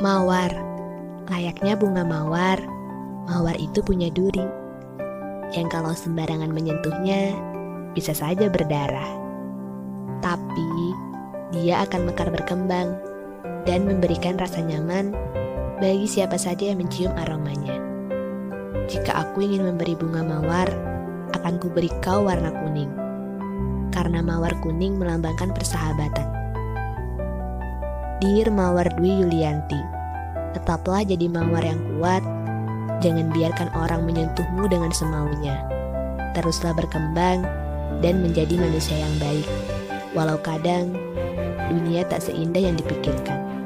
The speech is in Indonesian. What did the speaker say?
Mawar, layaknya bunga mawar, mawar itu punya duri. Yang kalau sembarangan menyentuhnya, bisa saja berdarah. Tapi, dia akan mekar berkembang dan memberikan rasa nyaman bagi siapa saja yang mencium aromanya. Jika aku ingin memberi bunga mawar, akan kuberi kau warna kuning. Karena mawar kuning melambangkan persahabatan. Dear Mawar Dwi Yulianti, tetaplah jadi mawar yang kuat, jangan biarkan orang menyentuhmu dengan semaunya. Teruslah berkembang dan menjadi manusia yang baik, walau kadang dunia tak seindah yang dipikirkan.